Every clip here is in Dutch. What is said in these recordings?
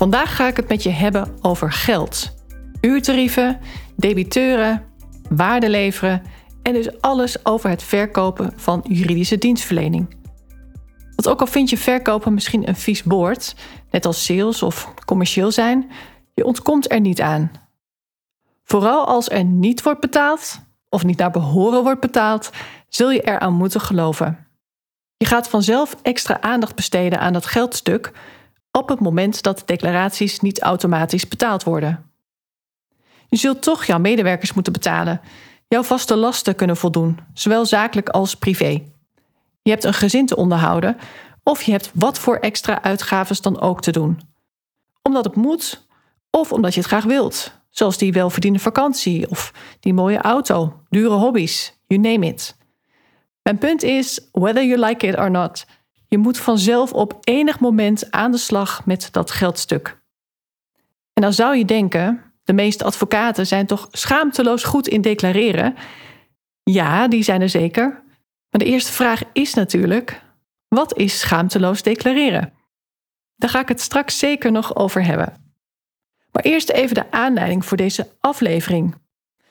Vandaag ga ik het met je hebben over geld. Uurtarieven, debiteuren, waarde leveren en dus alles over het verkopen van juridische dienstverlening. Want ook al vind je verkopen misschien een vies woord, net als sales of commercieel zijn, je ontkomt er niet aan. Vooral als er niet wordt betaald of niet naar behoren wordt betaald, zul je eraan moeten geloven. Je gaat vanzelf extra aandacht besteden aan dat geldstuk op het moment dat de declaraties niet automatisch betaald worden. Je zult toch jouw medewerkers moeten betalen, jouw vaste lasten kunnen voldoen, zowel zakelijk als privé. Je hebt een gezin te onderhouden of je hebt wat voor extra uitgaven dan ook te doen. Omdat het moet of omdat je het graag wilt, zoals die welverdiende vakantie of die mooie auto, dure hobby's, you name it. Mijn punt is, whether you like it or not, je moet vanzelf op enig moment aan de slag met dat geldstuk. En dan zou je denken, de meeste advocaten zijn toch schaamteloos goed in declareren. Ja, die zijn er zeker. Maar de eerste vraag is natuurlijk: wat is schaamteloos declareren? Daar ga ik het straks zeker nog over hebben. Maar eerst even de aanleiding voor deze aflevering.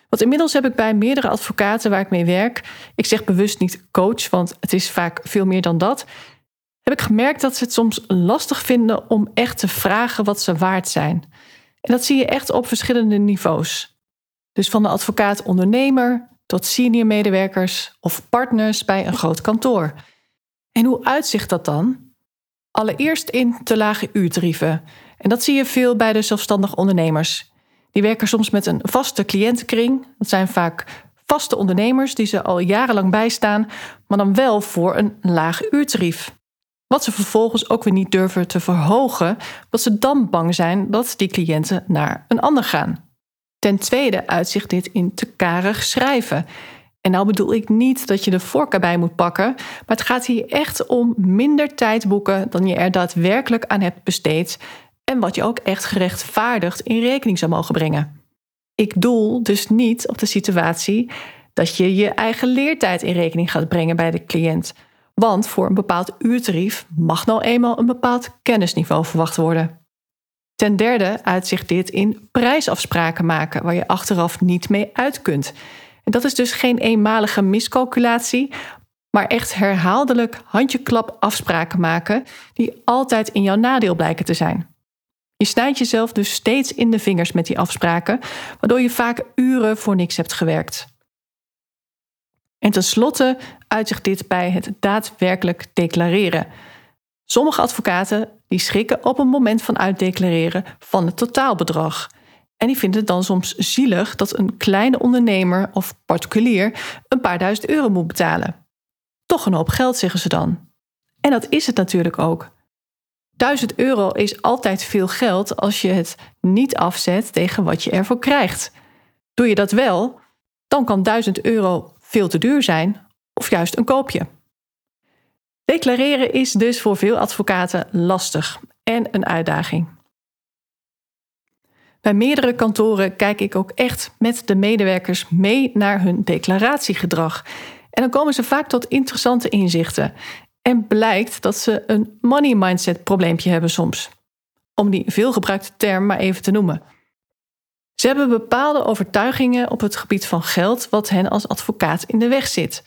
Want inmiddels heb ik bij meerdere advocaten waar ik mee werk, ik zeg bewust niet coach, want het is vaak veel meer dan dat, heb ik gemerkt dat ze het soms lastig vinden om echt te vragen wat ze waard zijn. En dat zie je echt op verschillende niveaus. Dus van de advocaat-ondernemer tot senior medewerkers of partners bij een groot kantoor. En hoe uitzicht dat dan? Allereerst in te lage uurtarieven. En dat zie je veel bij de zelfstandig ondernemers. Die werken soms met een vaste cliëntenkring. Dat zijn vaak vaste ondernemers die ze al jarenlang bijstaan, maar dan wel voor een laag uurtarief. Wat ze vervolgens ook weer niet durven te verhogen, omdat ze dan bang zijn dat die cliënten naar een ander gaan. Ten tweede uitzicht dit in te karig schrijven. En nou bedoel ik niet dat je de vork erbij moet pakken, maar het gaat hier echt om minder tijd boeken dan je er daadwerkelijk aan hebt besteed en wat je ook echt gerechtvaardigd in rekening zou mogen brengen. Ik doel dus niet op de situatie dat je je eigen leertijd in rekening gaat brengen bij de cliënt. Want voor een bepaald uurtarief mag nou eenmaal een bepaald kennisniveau verwacht worden. Ten derde uitzicht dit in prijsafspraken maken waar je achteraf niet mee uit kunt. En dat is dus geen eenmalige miscalculatie, maar echt herhaaldelijk handjeklap afspraken maken die altijd in jouw nadeel blijken te zijn. Je snijdt jezelf dus steeds in de vingers met die afspraken, waardoor je vaak uren voor niks hebt gewerkt. En tenslotte uitzicht dit bij het daadwerkelijk declareren. Sommige advocaten die schrikken op een moment van uitdeclareren van het totaalbedrag. En die vinden het dan soms zielig dat een kleine ondernemer of particulier een paar duizend euro moet betalen. Toch een hoop geld, zeggen ze dan. En dat is het natuurlijk ook. 1000 euro is altijd veel geld als je het niet afzet tegen wat je ervoor krijgt. Doe je dat wel, dan kan 1000 euro veel te duur zijn of juist een koopje. Declareren is dus voor veel advocaten lastig en een uitdaging. Bij meerdere kantoren kijk ik ook echt met de medewerkers mee naar hun declaratiegedrag. En dan komen ze vaak tot interessante inzichten. En blijkt dat ze een money mindset probleempje hebben soms. Om die veelgebruikte term maar even te noemen. Ze hebben bepaalde overtuigingen op het gebied van geld wat hen als advocaat in de weg zit.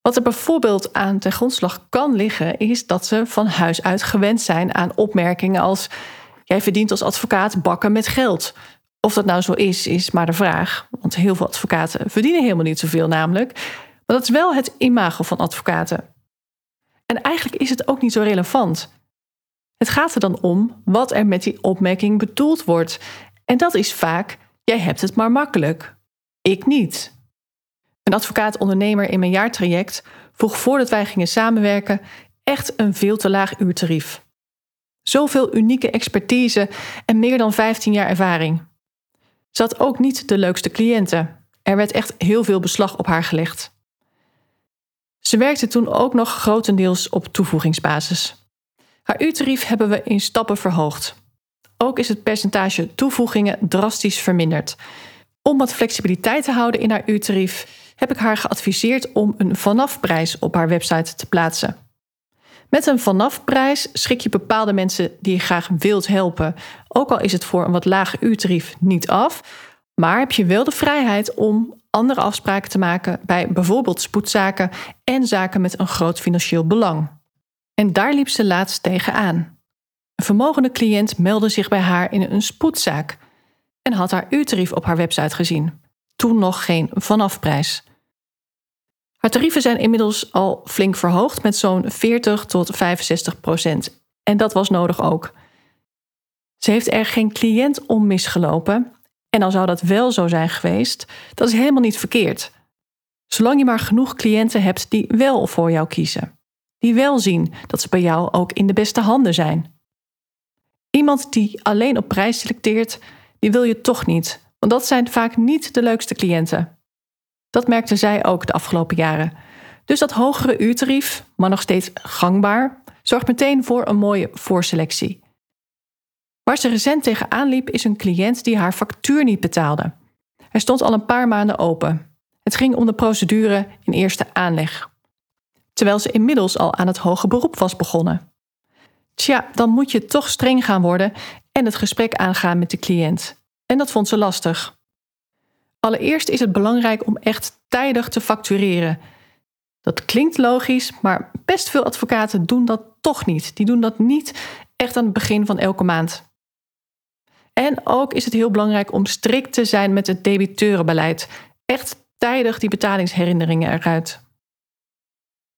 Wat er bijvoorbeeld aan ten grondslag kan liggen, is dat ze van huis uit gewend zijn aan opmerkingen als: Jij verdient als advocaat bakken met geld. Of dat nou zo is, is maar de vraag. Want heel veel advocaten verdienen helemaal niet zoveel, namelijk. Maar dat is wel het imago van advocaten. En eigenlijk is het ook niet zo relevant. Het gaat er dan om wat er met die opmerking bedoeld wordt en dat is vaak, jij hebt het maar makkelijk. Ik niet. Een advocaat-ondernemer in mijn jaartraject vroeg voordat wij gingen samenwerken echt een veel te laag uurtarief. Zoveel unieke expertise en meer dan 15 jaar ervaring. Ze had ook niet de leukste cliënten. Er werd echt heel veel beslag op haar gelegd. Ze werkte toen ook nog grotendeels op toevoegingsbasis. Haar uurtarief hebben we in stappen verhoogd. Ook is het percentage toevoegingen drastisch verminderd. Om wat flexibiliteit te houden in haar uurtarief heb ik haar geadviseerd om een vanafprijs op haar website te plaatsen. Met een vanafprijs schik je bepaalde mensen die je graag wilt helpen, ook al is het voor een wat lager uurtarief niet af, maar heb je wel de vrijheid om andere afspraken te maken bij bijvoorbeeld spoedzaken en zaken met een groot financieel belang. En daar liep ze laatst tegenaan. Een vermogende cliënt meldde zich bij haar in een spoedzaak en had haar uurtarief op haar website gezien. Toen nog geen vanafprijs. Haar tarieven zijn inmiddels al flink verhoogd met zo'n 40 tot 65 procent. En dat was nodig ook. Ze heeft er geen cliënt om misgelopen. En al zou dat wel zo zijn geweest, dat is helemaal niet verkeerd. Zolang je maar genoeg cliënten hebt die wel voor jou kiezen. Die wel zien dat ze bij jou ook in de beste handen zijn. Iemand die alleen op prijs selecteert, die wil je toch niet, want dat zijn vaak niet de leukste cliënten. Dat merkte zij ook de afgelopen jaren. Dus dat hogere uurtarief, maar nog steeds gangbaar, zorgt meteen voor een mooie voorselectie. Waar ze recent tegenaan liep is een cliënt die haar factuur niet betaalde. Hij stond al een paar maanden open. Het ging om de procedure in eerste aanleg. Terwijl ze inmiddels al aan het hoge beroep was begonnen. Tja, dan moet je toch streng gaan worden en het gesprek aangaan met de cliënt. En dat vond ze lastig. Allereerst is het belangrijk om echt tijdig te factureren. Dat klinkt logisch, maar best veel advocaten doen dat toch niet. Die doen dat niet echt aan het begin van elke maand. En ook is het heel belangrijk om strikt te zijn met het debiteurenbeleid. Echt tijdig die betalingsherinneringen eruit.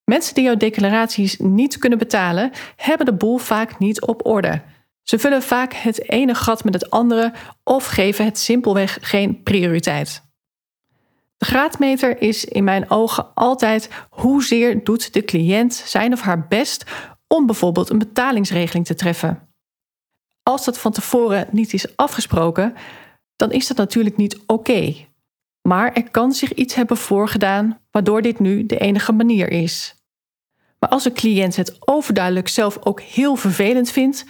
Mensen die jouw declaraties niet kunnen betalen, hebben de boel vaak niet op orde. Ze vullen vaak het ene gat met het andere of geven het simpelweg geen prioriteit. De graadmeter is in mijn ogen altijd hoezeer doet de cliënt zijn of haar best om bijvoorbeeld een betalingsregeling te treffen. Als dat van tevoren niet is afgesproken, dan is dat natuurlijk niet oké. Maar er kan zich iets hebben voorgedaan waardoor dit nu de enige manier is. Maar als een cliënt het overduidelijk zelf ook heel vervelend vindt,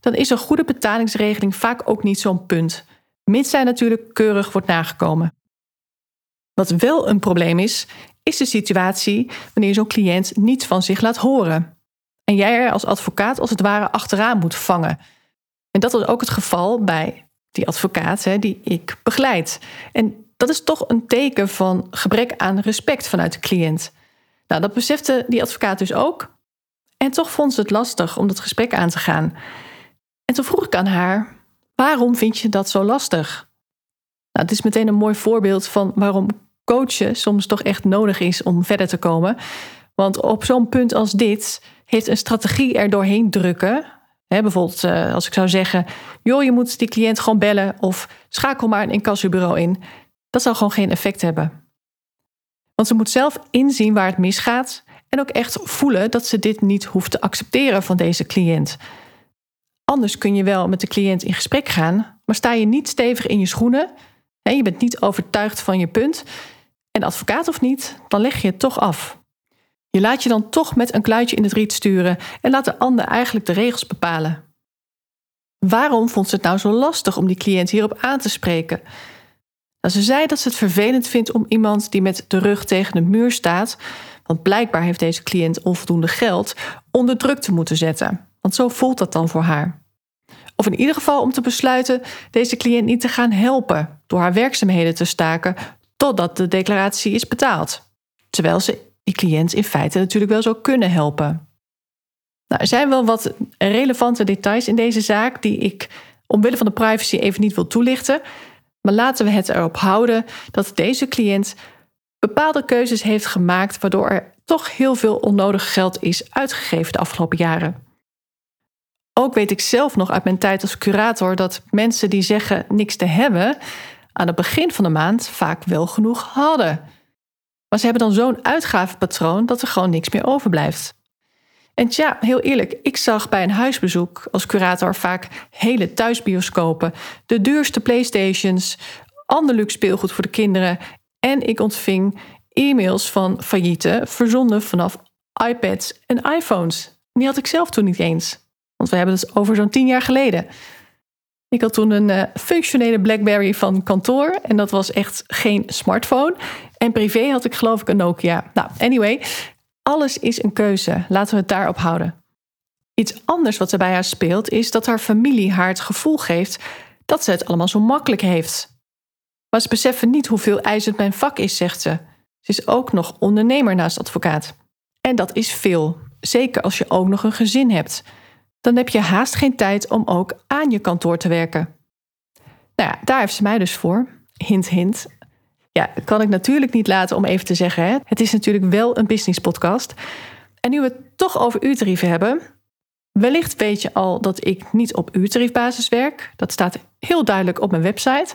dan is een goede betalingsregeling vaak ook niet zo'n punt, mits zij natuurlijk keurig wordt nagekomen. Wat wel een probleem is, is de situatie wanneer zo'n cliënt niets van zich laat horen. En jij er als advocaat als het ware achteraan moet vangen. En dat was ook het geval bij die advocaat hè, die ik begeleid. En dat is toch een teken van gebrek aan respect vanuit de cliënt. Nou, dat besefte die advocaat dus ook. En toch vond ze het lastig om dat gesprek aan te gaan. En toen vroeg ik aan haar: waarom vind je dat zo lastig? Nou, het is meteen een mooi voorbeeld van waarom coachen soms toch echt nodig is om verder te komen. Want op zo'n punt als dit heeft een strategie er doorheen drukken. Hè, bijvoorbeeld eh, als ik zou zeggen, joh, je moet die cliënt gewoon bellen of schakel maar een incassobureau in. Dat zou gewoon geen effect hebben. Want ze moet zelf inzien waar het misgaat en ook echt voelen dat ze dit niet hoeft te accepteren van deze cliënt. Anders kun je wel met de cliënt in gesprek gaan, maar sta je niet stevig in je schoenen, en je bent niet overtuigd van je punt, en advocaat of niet, dan leg je het toch af. Je laat je dan toch met een kluitje in het riet sturen en laat de ander eigenlijk de regels bepalen. Waarom vond ze het nou zo lastig om die cliënt hierop aan te spreken? Nou, ze zei dat ze het vervelend vindt om iemand die met de rug tegen de muur staat, want blijkbaar heeft deze cliënt onvoldoende geld, onder druk te moeten zetten. Want zo voelt dat dan voor haar. Of in ieder geval om te besluiten deze cliënt niet te gaan helpen door haar werkzaamheden te staken totdat de declaratie is betaald. Terwijl ze die cliënt in feite natuurlijk wel zou kunnen helpen. Nou, er zijn wel wat relevante details in deze zaak die ik omwille van de privacy even niet wil toelichten. Maar laten we het erop houden dat deze cliënt bepaalde keuzes heeft gemaakt waardoor er toch heel veel onnodig geld is uitgegeven de afgelopen jaren. Ook weet ik zelf nog uit mijn tijd als curator dat mensen die zeggen niks te hebben, aan het begin van de maand vaak wel genoeg hadden. Maar ze hebben dan zo'n uitgavenpatroon dat er gewoon niks meer overblijft. En tja, heel eerlijk, ik zag bij een huisbezoek als curator vaak hele thuisbioscopen, de duurste PlayStations, ander luxe speelgoed voor de kinderen en ik ontving e-mails van faillieten verzonden vanaf iPads en iPhones. Die had ik zelf toen niet eens, want we hebben het over zo'n tien jaar geleden. Ik had toen een uh, functionele BlackBerry van kantoor en dat was echt geen smartphone. En privé had ik geloof ik een Nokia. Nou, anyway, alles is een keuze. Laten we het daarop houden. Iets anders wat er bij haar speelt is dat haar familie haar het gevoel geeft dat ze het allemaal zo makkelijk heeft. Maar ze beseffen niet hoeveel eisend mijn vak is, zegt ze. Ze is ook nog ondernemer naast advocaat. En dat is veel, zeker als je ook nog een gezin hebt. Dan heb je haast geen tijd om ook aan je kantoor te werken. Nou ja, daar heeft ze mij dus voor. Hint, hint. Ja, kan ik natuurlijk niet laten om even te zeggen. Hè. Het is natuurlijk wel een business podcast. En nu we het toch over uurtarieven hebben. Wellicht weet je al dat ik niet op uurtariefbasis werk. Dat staat heel duidelijk op mijn website.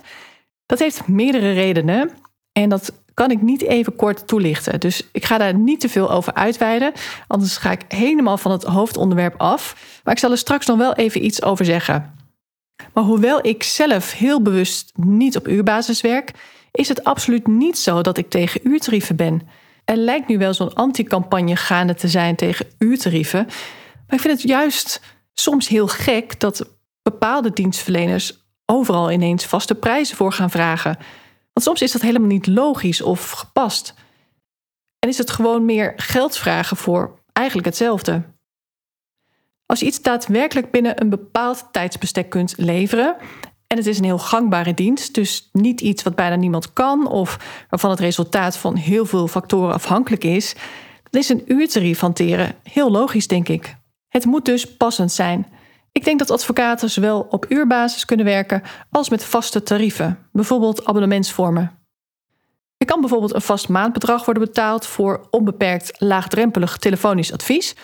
Dat heeft meerdere redenen. En dat kan ik niet even kort toelichten. Dus ik ga daar niet te veel over uitweiden. Anders ga ik helemaal van het hoofdonderwerp af. Maar ik zal er straks nog wel even iets over zeggen. Maar hoewel ik zelf heel bewust niet op uurbasis werk, is het absoluut niet zo dat ik tegen uurtarieven ben. Er lijkt nu wel zo'n anti-campagne gaande te zijn tegen uurtarieven. Maar ik vind het juist soms heel gek dat bepaalde dienstverleners overal ineens vaste prijzen voor gaan vragen. Want soms is dat helemaal niet logisch of gepast. En is het gewoon meer geld vragen voor eigenlijk hetzelfde. Als je iets daadwerkelijk binnen een bepaald tijdsbestek kunt leveren en het is een heel gangbare dienst, dus niet iets wat bijna niemand kan of waarvan het resultaat van heel veel factoren afhankelijk is, dan is een uurtarief hanteren heel logisch, denk ik. Het moet dus passend zijn. Ik denk dat advocaten zowel op uurbasis kunnen werken als met vaste tarieven, bijvoorbeeld abonnementsvormen. Er kan bijvoorbeeld een vast maandbedrag worden betaald voor onbeperkt laagdrempelig telefonisch advies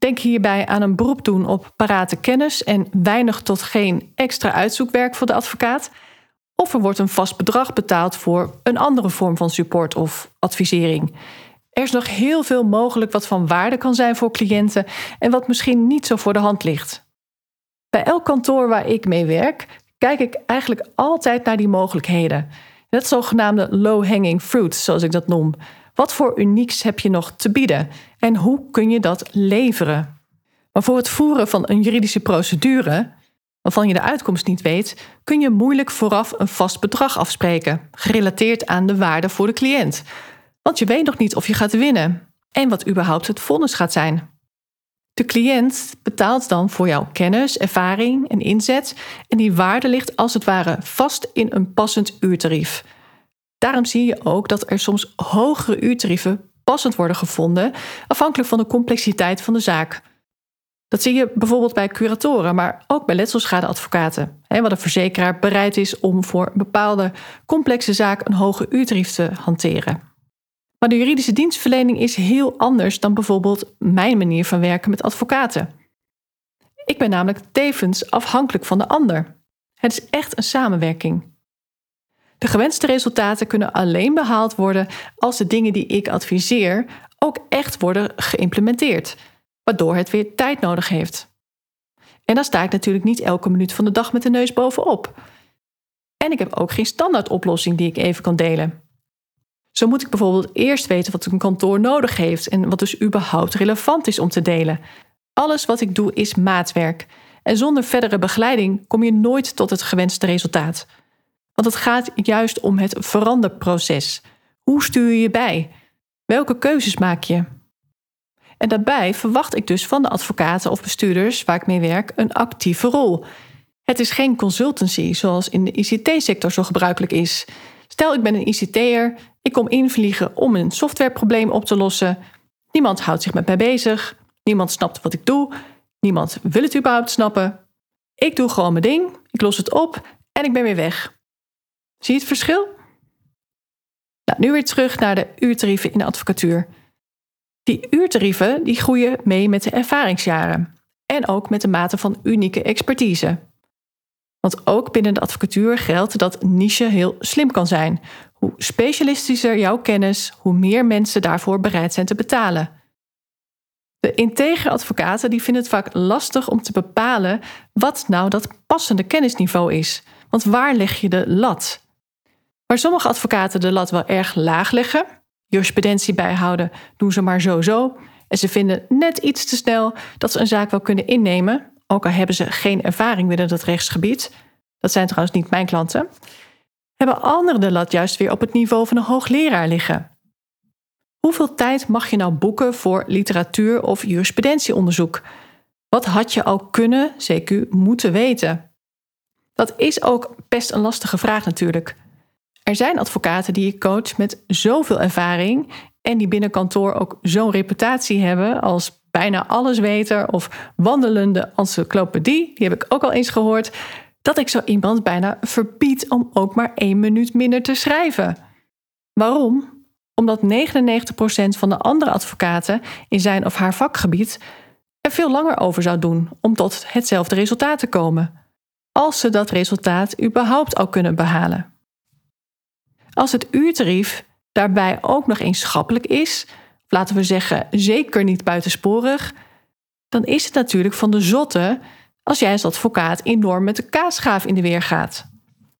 Denk hierbij aan een beroep doen op parate kennis en weinig tot geen extra uitzoekwerk voor de advocaat. Of er wordt een vast bedrag betaald voor een andere vorm van support of advisering. Er is nog heel veel mogelijk wat van waarde kan zijn voor cliënten en wat misschien niet zo voor de hand ligt. Bij elk kantoor waar ik mee werk, kijk ik eigenlijk altijd naar die mogelijkheden. Het zogenaamde low-hanging fruit, zoals ik dat noem. Wat voor unieks heb je nog te bieden en hoe kun je dat leveren? Maar voor het voeren van een juridische procedure, waarvan je de uitkomst niet weet, kun je moeilijk vooraf een vast bedrag afspreken, gerelateerd aan de waarde voor de cliënt. Want je weet nog niet of je gaat winnen en wat überhaupt het vonnis gaat zijn. De cliënt betaalt dan voor jouw kennis, ervaring en inzet en die waarde ligt als het ware vast in een passend uurtarief. Daarom zie je ook dat er soms hogere uurtarieven passend worden gevonden, afhankelijk van de complexiteit van de zaak. Dat zie je bijvoorbeeld bij curatoren, maar ook bij letselschadeadvocaten, waar de verzekeraar bereid is om voor een bepaalde complexe zaak een hoge uurtarief te hanteren. Maar de juridische dienstverlening is heel anders dan bijvoorbeeld mijn manier van werken met advocaten. Ik ben namelijk tevens afhankelijk van de ander. Het is echt een samenwerking. De gewenste resultaten kunnen alleen behaald worden als de dingen die ik adviseer ook echt worden geïmplementeerd, waardoor het weer tijd nodig heeft. En dan sta ik natuurlijk niet elke minuut van de dag met de neus bovenop. En ik heb ook geen standaardoplossing die ik even kan delen. Zo moet ik bijvoorbeeld eerst weten wat een kantoor nodig heeft en wat dus überhaupt relevant is om te delen. Alles wat ik doe is maatwerk. En zonder verdere begeleiding kom je nooit tot het gewenste resultaat. Want het gaat juist om het veranderproces. Hoe stuur je je bij? Welke keuzes maak je? En daarbij verwacht ik dus van de advocaten of bestuurders waar ik mee werk een actieve rol. Het is geen consultancy zoals in de ICT-sector zo gebruikelijk is. Stel, ik ben een ICT'er, ik kom invliegen om een softwareprobleem op te lossen. Niemand houdt zich met mij bezig, niemand snapt wat ik doe, niemand wil het überhaupt snappen. Ik doe gewoon mijn ding, ik los het op en ik ben weer weg. Zie je het verschil? Nou, nu weer terug naar de uurtarieven in de advocatuur. Die uurtarieven die groeien mee met de ervaringsjaren en ook met de mate van unieke expertise. Want ook binnen de advocatuur geldt dat niche heel slim kan zijn. Hoe specialistischer jouw kennis, hoe meer mensen daarvoor bereid zijn te betalen. De integere advocaten die vinden het vaak lastig om te bepalen wat nou dat passende kennisniveau is. Want waar leg je de lat? Waar sommige advocaten de lat wel erg laag leggen, jurisprudentie bijhouden, doen ze maar zo zo. En ze vinden net iets te snel dat ze een zaak wel kunnen innemen, ook al hebben ze geen ervaring binnen dat rechtsgebied. Dat zijn trouwens niet mijn klanten. Hebben anderen de lat juist weer op het niveau van een hoogleraar liggen. Hoeveel tijd mag je nou boeken voor literatuur of jurisprudentieonderzoek? Wat had je al kunnen, CQ, moeten weten? Dat is ook best een lastige vraag natuurlijk. Er zijn advocaten die je coach met zoveel ervaring en die binnen kantoor ook zo'n reputatie hebben als bijna allesweter of wandelende encyclopedie, die heb ik ook al eens gehoord, dat ik zo iemand bijna verbied om ook maar één minuut minder te schrijven. Waarom? Omdat 99% van de andere advocaten in zijn of haar vakgebied er veel langer over zou doen om tot hetzelfde resultaat te komen, als ze dat resultaat überhaupt al kunnen behalen. Als het uurtarief daarbij ook nog eens schappelijk is, laten we zeggen zeker niet buitensporig, dan is het natuurlijk van de zotte als jij als advocaat enorm met de kaasschaaf in de weer gaat.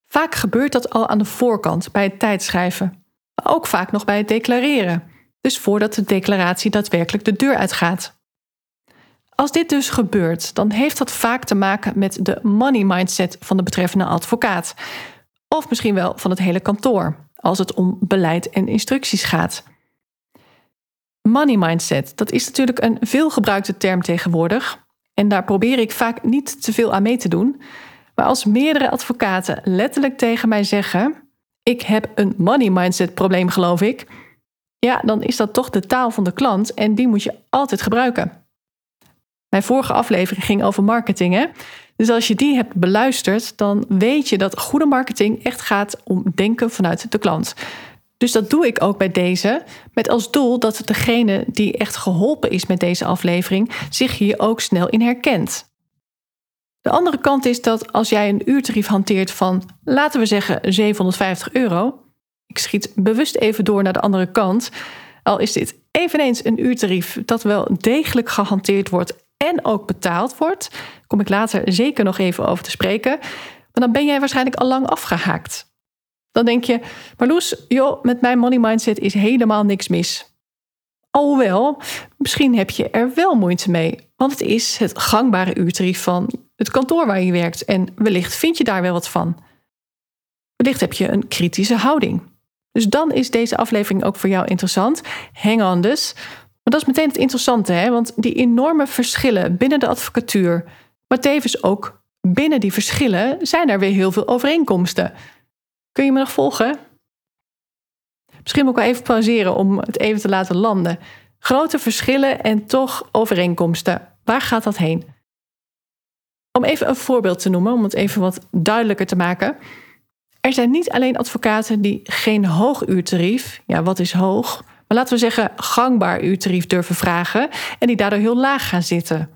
Vaak gebeurt dat al aan de voorkant bij het tijdschrijven, maar ook vaak nog bij het declareren, dus voordat de declaratie daadwerkelijk de deur uitgaat. Als dit dus gebeurt, dan heeft dat vaak te maken met de money mindset van de betreffende advocaat, of misschien wel van het hele kantoor als het om beleid en instructies gaat. Money mindset, dat is natuurlijk een veelgebruikte term tegenwoordig. En daar probeer ik vaak niet te veel aan mee te doen. Maar als meerdere advocaten letterlijk tegen mij zeggen: Ik heb een money mindset probleem, geloof ik. Ja, dan is dat toch de taal van de klant en die moet je altijd gebruiken. Mijn vorige aflevering ging over marketing. Hè? Dus als je die hebt beluisterd, dan weet je dat goede marketing echt gaat om denken vanuit de klant. Dus dat doe ik ook bij deze, met als doel dat degene die echt geholpen is met deze aflevering zich hier ook snel in herkent. De andere kant is dat als jij een uurtarief hanteert van, laten we zeggen, 750 euro, ik schiet bewust even door naar de andere kant, al is dit eveneens een uurtarief dat wel degelijk gehanteerd wordt en ook betaald wordt, kom ik later zeker nog even over te spreken, maar dan ben jij waarschijnlijk al lang afgehaakt. Dan denk je, Marloes, joh, met mijn money mindset is helemaal niks mis. Alhoewel, misschien heb je er wel moeite mee, want het is het gangbare uurtarief van het kantoor waar je werkt en wellicht vind je daar wel wat van. Wellicht heb je een kritische houding. Dus dan is deze aflevering ook voor jou interessant. Hang on dus, dat is meteen het interessante, hè? want die enorme verschillen binnen de advocatuur, maar tevens ook binnen die verschillen, zijn er weer heel veel overeenkomsten. Kun je me nog volgen? Misschien moet ik wel even pauzeren om het even te laten landen. Grote verschillen en toch overeenkomsten. Waar gaat dat heen? Om even een voorbeeld te noemen, om het even wat duidelijker te maken. Er zijn niet alleen advocaten die geen hoog uurtarief, ja wat is hoog, maar laten we zeggen gangbaar uurtarief durven vragen en die daardoor heel laag gaan zitten.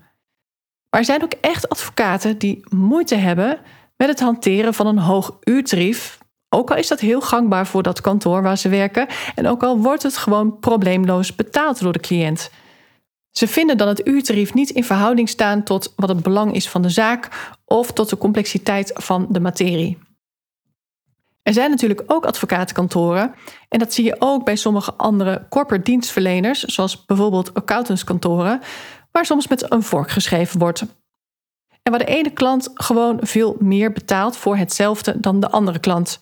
Maar er zijn ook echt advocaten die moeite hebben met het hanteren van een hoog uurtarief, ook al is dat heel gangbaar voor dat kantoor waar ze werken en ook al wordt het gewoon probleemloos betaald door de cliënt. Ze vinden dan het uurtarief niet in verhouding staan tot wat het belang is van de zaak of tot de complexiteit van de materie. Er zijn natuurlijk ook advocatenkantoren. En dat zie je ook bij sommige andere corporate dienstverleners, zoals bijvoorbeeld accountantskantoren, waar soms met een vork geschreven wordt. En waar de ene klant gewoon veel meer betaalt voor hetzelfde dan de andere klant.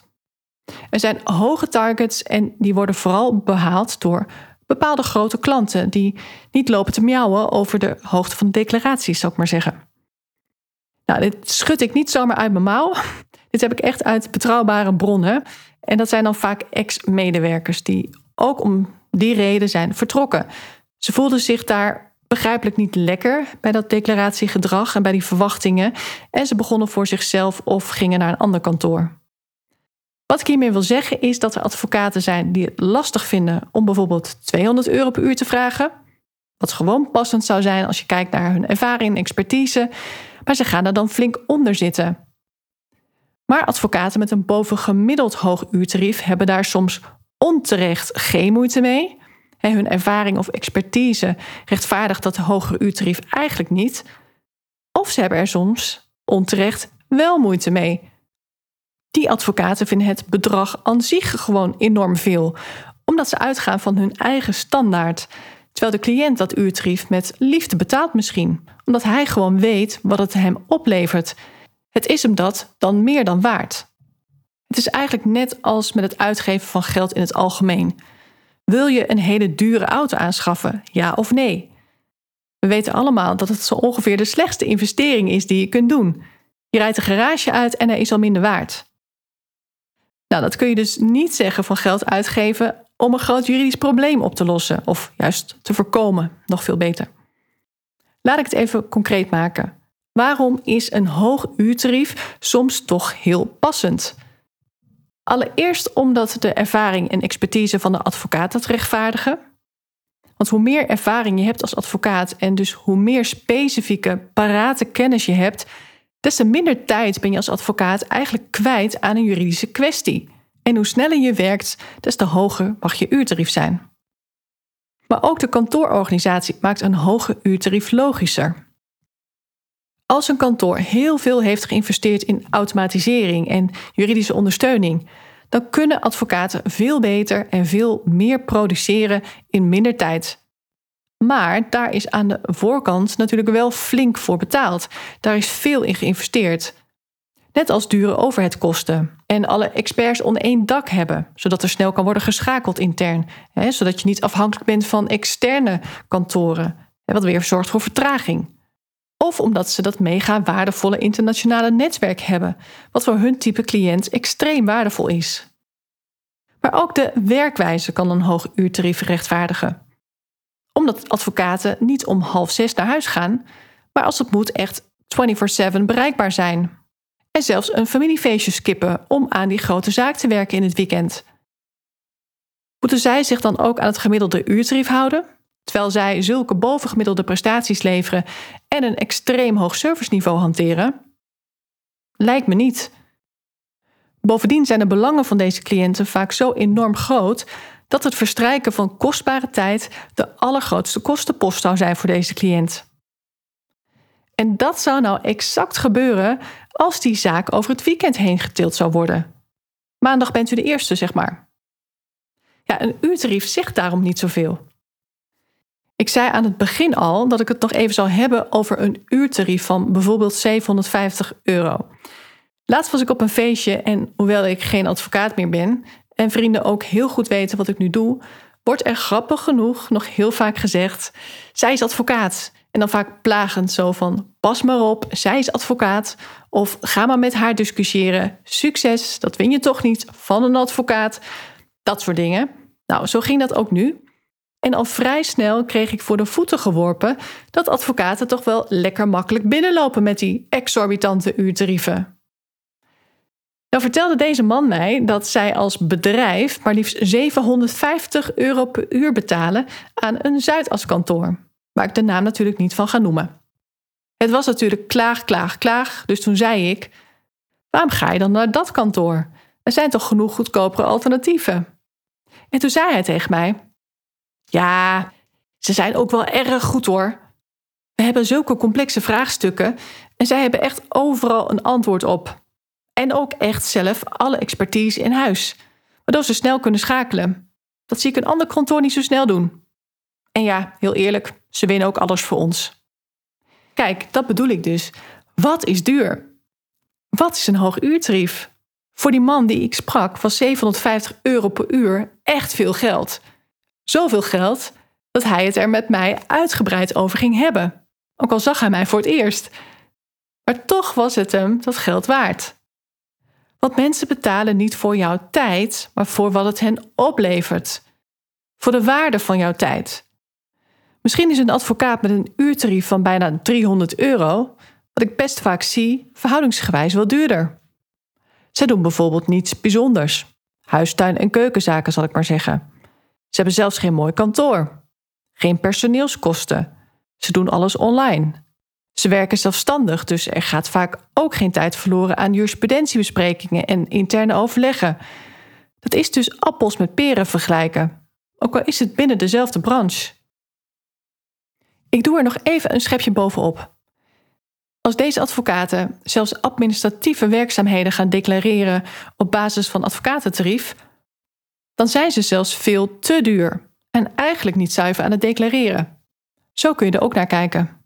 Er zijn hoge targets en die worden vooral behaald door bepaalde grote klanten die niet lopen te miauwen over de hoogte van de declaraties, zou ik maar zeggen. Nou, dit schud ik niet zomaar uit mijn mouw. Dit heb ik echt uit betrouwbare bronnen. En dat zijn dan vaak ex-medewerkers die ook om die reden zijn vertrokken. Ze voelden zich daar begrijpelijk niet lekker bij dat declaratiegedrag en bij die verwachtingen. En ze begonnen voor zichzelf of gingen naar een ander kantoor. Wat ik hiermee wil zeggen is dat er advocaten zijn die het lastig vinden om bijvoorbeeld 200 euro per uur te vragen. Wat gewoon passend zou zijn als je kijkt naar hun ervaring en expertise. Maar ze gaan er dan flink onder zitten. Maar advocaten met een bovengemiddeld hoog uurtarief hebben daar soms onterecht geen moeite mee. hun ervaring of expertise rechtvaardigt dat hogere uurtarief eigenlijk niet. Of ze hebben er soms onterecht wel moeite mee. Die advocaten vinden het bedrag aan zich gewoon enorm veel, omdat ze uitgaan van hun eigen standaard. Terwijl de cliënt dat uurtarief met liefde betaalt misschien, omdat hij gewoon weet wat het hem oplevert. Het is hem dat dan meer dan waard. Het is eigenlijk net als met het uitgeven van geld in het algemeen. Wil je een hele dure auto aanschaffen, ja of nee? We weten allemaal dat het zo ongeveer de slechtste investering is die je kunt doen. Je rijdt een garage uit en hij is al minder waard. Nou, dat kun je dus niet zeggen van geld uitgeven om een groot juridisch probleem op te lossen, of juist te voorkomen, nog veel beter. Laat ik het even concreet maken. Waarom is een hoog uurtarief soms toch heel passend? Allereerst omdat de ervaring en expertise van de advocaat dat rechtvaardigen. Want hoe meer ervaring je hebt als advocaat en dus hoe meer specifieke, parate kennis je hebt, des te minder tijd ben je als advocaat eigenlijk kwijt aan een juridische kwestie. En hoe sneller je werkt, des te hoger mag je uurtarief zijn. Maar ook de kantoororganisatie maakt een hoger uurtarief logischer. Als een kantoor heel veel heeft geïnvesteerd in automatisering en juridische ondersteuning, dan kunnen advocaten veel beter en veel meer produceren in minder tijd. Maar daar is aan de voorkant natuurlijk wel flink voor betaald. Daar is veel in geïnvesteerd. Net als dure overheadkosten en alle experts onder één dak hebben, zodat er snel kan worden geschakeld intern, hè, zodat je niet afhankelijk bent van externe kantoren, wat weer zorgt voor vertraging. Of omdat ze dat mega waardevolle internationale netwerk hebben, wat voor hun type cliënt extreem waardevol is. Maar ook de werkwijze kan een hoog uurtarief rechtvaardigen. Omdat advocaten niet om half zes naar huis gaan, maar als het moet echt 24/7 bereikbaar zijn. En zelfs een familiefeestje skippen om aan die grote zaak te werken in het weekend. Moeten zij zich dan ook aan het gemiddelde uurtarief houden? Terwijl zij zulke bovengemiddelde prestaties leveren en een extreem hoog serviceniveau hanteren? Lijkt me niet. Bovendien zijn de belangen van deze cliënten vaak zo enorm groot dat het verstrijken van kostbare tijd de allergrootste kostenpost zou zijn voor deze cliënt. En dat zou nou exact gebeuren als die zaak over het weekend heen getild zou worden. Maandag bent u de eerste, zeg maar. Ja, een uurtarief zegt daarom niet zoveel. Ik zei aan het begin al dat ik het nog even zou hebben over een uurtarief van bijvoorbeeld 750 euro. Laatst was ik op een feestje en hoewel ik geen advocaat meer ben en vrienden ook heel goed weten wat ik nu doe, wordt er grappig genoeg nog heel vaak gezegd: zij is advocaat. En dan vaak plagend zo van: pas maar op, zij is advocaat. Of ga maar met haar discussiëren. Succes, dat win je toch niet van een advocaat. Dat soort dingen. Nou, zo ging dat ook nu. En al vrij snel kreeg ik voor de voeten geworpen dat advocaten toch wel lekker makkelijk binnenlopen met die exorbitante uurtarieven. Nou vertelde deze man mij dat zij als bedrijf maar liefst 750 euro per uur betalen aan een Zuidaskantoor, waar ik de naam natuurlijk niet van ga noemen. Het was natuurlijk klaag, klaag, klaag, dus toen zei ik: Waarom ga je dan naar dat kantoor? Er zijn toch genoeg goedkopere alternatieven? En toen zei hij tegen mij: ja, ze zijn ook wel erg goed hoor. We hebben zulke complexe vraagstukken en zij hebben echt overal een antwoord op. En ook echt zelf alle expertise in huis, waardoor ze snel kunnen schakelen. Dat zie ik een ander kantoor niet zo snel doen. En ja, heel eerlijk, ze winnen ook alles voor ons. Kijk, dat bedoel ik dus. Wat is duur? Wat is een hoog uurtarief? Voor die man die ik sprak was 750 euro per uur echt veel geld. Zoveel geld dat hij het er met mij uitgebreid over ging hebben. Ook al zag hij mij voor het eerst. Maar toch was het hem dat geld waard. Want mensen betalen niet voor jouw tijd, maar voor wat het hen oplevert. Voor de waarde van jouw tijd. Misschien is een advocaat met een uurtarief van bijna 300 euro, wat ik best vaak zie, verhoudingsgewijs wel duurder. Zij doen bijvoorbeeld niets bijzonders. Huistuin- en keukenzaken, zal ik maar zeggen. Ze hebben zelfs geen mooi kantoor. Geen personeelskosten. Ze doen alles online. Ze werken zelfstandig, dus er gaat vaak ook geen tijd verloren aan jurisprudentiebesprekingen en interne overleggen. Dat is dus appels met peren vergelijken. ook al is het binnen dezelfde branche. Ik doe er nog even een schepje bovenop. Als deze advocaten zelfs administratieve werkzaamheden gaan declareren op basis van advocatentarief, dan zijn ze zelfs veel te duur en eigenlijk niet zuiver aan het declareren. Zo kun je er ook naar kijken.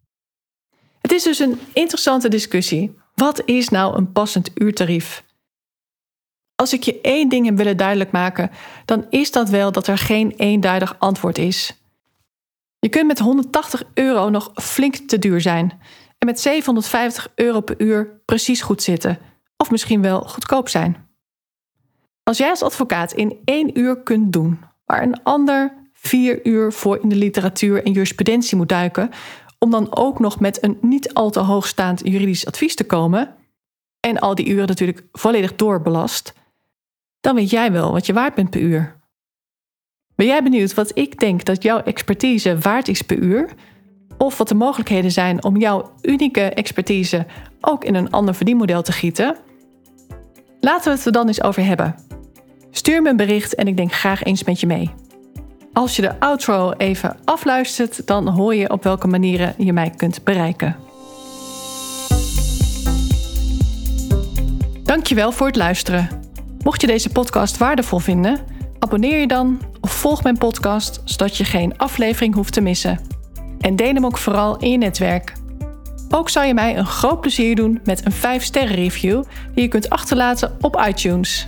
Het is dus een interessante discussie. Wat is nou een passend uurtarief? Als ik je één ding heb willen duidelijk maken, dan is dat wel dat er geen eenduidig antwoord is. Je kunt met 180 euro nog flink te duur zijn en met 750 euro per uur precies goed zitten, of misschien wel goedkoop zijn. Als jij als advocaat in één uur kunt doen waar een ander vier uur voor in de literatuur en jurisprudentie moet duiken, om dan ook nog met een niet al te hoogstaand juridisch advies te komen, en al die uren natuurlijk volledig doorbelast, dan weet jij wel wat je waard bent per uur. Ben jij benieuwd wat ik denk dat jouw expertise waard is per uur? Of wat de mogelijkheden zijn om jouw unieke expertise ook in een ander verdienmodel te gieten? Laten we het er dan eens over hebben. Stuur me een bericht en ik denk graag eens met je mee. Als je de outro even afluistert, dan hoor je op welke manieren je mij kunt bereiken. Dankjewel voor het luisteren. Mocht je deze podcast waardevol vinden, abonneer je dan of volg mijn podcast zodat je geen aflevering hoeft te missen. En deel hem ook vooral in je netwerk. Ook zou je mij een groot plezier doen met een 5-sterren review die je kunt achterlaten op iTunes.